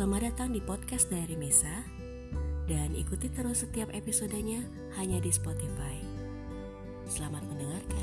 Selamat datang di podcast dari Mesa dan ikuti terus setiap episodenya hanya di Spotify. Selamat mendengarkan.